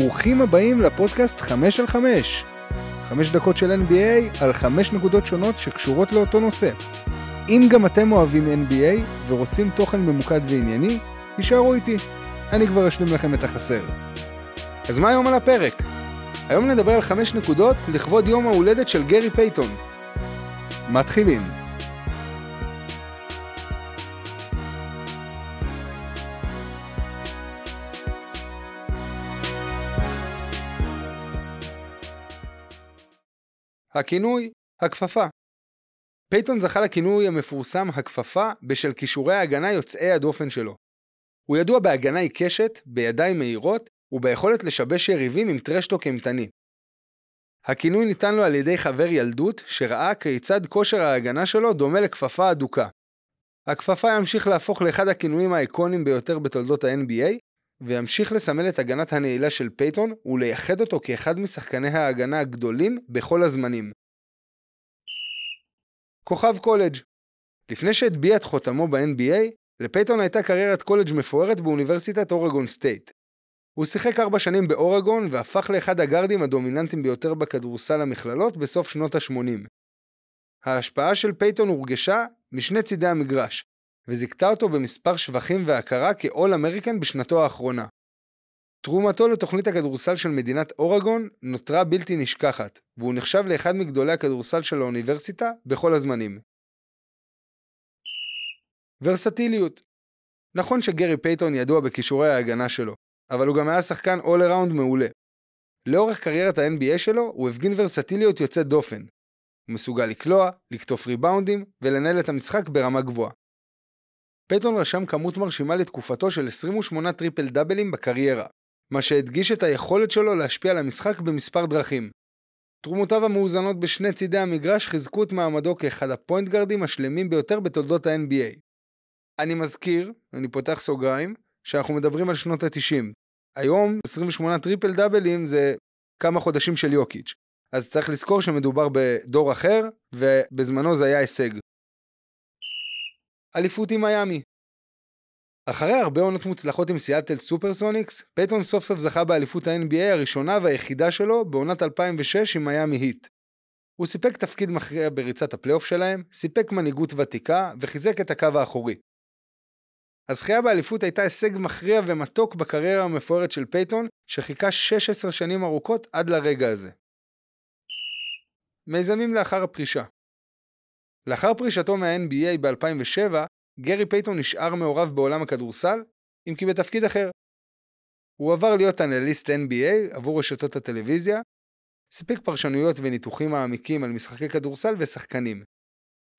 ברוכים הבאים לפודקאסט 5 על 5. 5 דקות של NBA על 5 נקודות שונות שקשורות לאותו נושא. אם גם אתם אוהבים NBA ורוצים תוכן ממוקד וענייני, תישארו איתי. אני כבר אשלים לכם את החסר. אז מה היום על הפרק? היום נדבר על 5 נקודות לכבוד יום ההולדת של גרי פייתון. מתחילים. הכינוי הכפפה. פייתון זכה לכינוי המפורסם הכפפה בשל כישורי ההגנה יוצאי הדופן שלו. הוא ידוע בהגנה עיקשת, בידיים מהירות וביכולת לשבש יריבים עם trash talk אימתני. הכינוי ניתן לו על ידי חבר ילדות שראה כיצד כושר ההגנה שלו דומה לכפפה אדוקה. הכפפה ימשיך להפוך לאחד הכינויים האיקוניים ביותר בתולדות ה-NBA, וימשיך לסמל את הגנת הנעילה של פייתון ולייחד אותו כאחד משחקני ההגנה הגדולים בכל הזמנים. כוכב קולג' לפני שהטביע את חותמו ב-NBA, לפייתון הייתה קריירת קולג' מפוארת באוניברסיטת אורגון סטייט. הוא שיחק ארבע שנים באורגון והפך לאחד הגארדים הדומיננטיים ביותר בכדורסל המכללות בסוף שנות ה-80. ההשפעה של פייתון הורגשה משני צידי המגרש, וזיכתה אותו במספר שבחים והכרה כ-All American בשנתו האחרונה. תרומתו לתוכנית הכדורסל של מדינת אורגון נותרה בלתי נשכחת, והוא נחשב לאחד מגדולי הכדורסל של האוניברסיטה בכל הזמנים. ורסטיליות נכון שגרי פייתון ידוע בכישורי ההגנה שלו, אבל הוא גם היה שחקן all around מעולה. לאורך קריירת ה-NBA שלו הוא הפגין ורסטיליות יוצאת דופן. הוא מסוגל לקלוע, לקטוף ריבאונדים ולנהל את המשחק ברמה גבוהה. פייתון רשם כמות מרשימה לתקופתו של 28 טריפל דאבלים בקריירה, מה שהדגיש את היכולת שלו להשפיע על המשחק במספר דרכים. תרומותיו המאוזנות בשני צידי המגרש חיזקו את מעמדו כאחד הפוינט גארדים השלמים ביותר בתולדות ה-NBA. אני מזכיר, אני פותח סוגריים, שאנחנו מדברים על שנות ה-90. היום 28 טריפל דאבלים זה כמה חודשים של יוקיץ'. אז צריך לזכור שמדובר בדור אחר, ובזמנו זה היה הישג. אליפות עם מיאמי. אחרי הרבה עונות מוצלחות עם סיאטל סופרסוניקס, פייתון סוף סוף זכה באליפות ה-NBA הראשונה והיחידה שלו בעונת 2006 עם מיאמי היט. הוא סיפק תפקיד מכריע בריצת הפלייאוף שלהם, סיפק מנהיגות ותיקה וחיזק את הקו האחורי. הזכייה באליפות הייתה הישג מכריע ומתוק בקריירה המפוארת של פייתון, שחיכה 16 שנים ארוכות עד לרגע הזה. מיזמים לאחר הפרישה לאחר פרישתו מה-NBA ב-2007, גרי פייתון נשאר מעורב בעולם הכדורסל, אם כי בתפקיד אחר. הוא עבר להיות אנליסט NBA עבור רשתות הטלוויזיה, סיפק פרשנויות וניתוחים מעמיקים על משחקי כדורסל ושחקנים.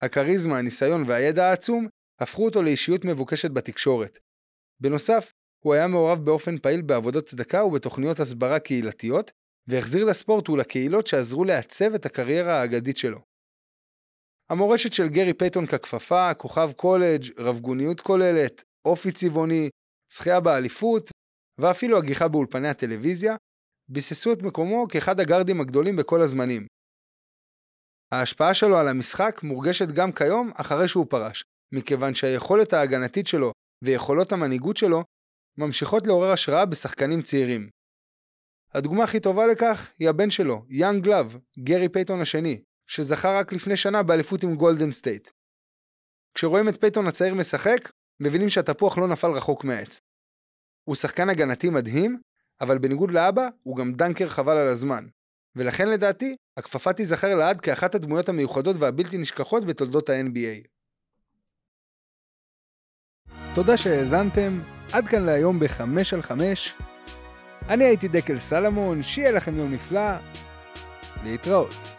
הכריזמה, הניסיון והידע העצום הפכו אותו לאישיות מבוקשת בתקשורת. בנוסף, הוא היה מעורב באופן פעיל בעבודות צדקה ובתוכניות הסברה קהילתיות, והחזיר לספורט ולקהילות שעזרו לעצב את הקריירה האגדית שלו. המורשת של גרי פייתון ככפפה, כוכב קולג', רבגוניות כוללת, אופי צבעוני, זכייה באליפות, ואפילו הגיחה באולפני הטלוויזיה, ביססו את מקומו כאחד הגארדים הגדולים בכל הזמנים. ההשפעה שלו על המשחק מורגשת גם כיום אחרי שהוא פרש, מכיוון שהיכולת ההגנתית שלו ויכולות המנהיגות שלו ממשיכות לעורר השראה בשחקנים צעירים. הדוגמה הכי טובה לכך היא הבן שלו, Young Glove, גרי פייתון השני, שזכה רק לפני שנה באליפות עם גולדן סטייט. כשרואים את פייתון הצעיר משחק, מבינים שהתפוח לא נפל רחוק מהעץ. הוא שחקן הגנתי מדהים, אבל בניגוד לאבא, הוא גם dunker חבל על הזמן. ולכן לדעתי, הכפפה תיזכר לעד כאחת הדמויות המיוחדות והבלתי נשכחות בתולדות ה-NBA. תודה שהאזנתם, עד כאן להיום ב-5 על 5. אני הייתי דקל סלמון, שיהיה לכם יום נפלא, להתראות.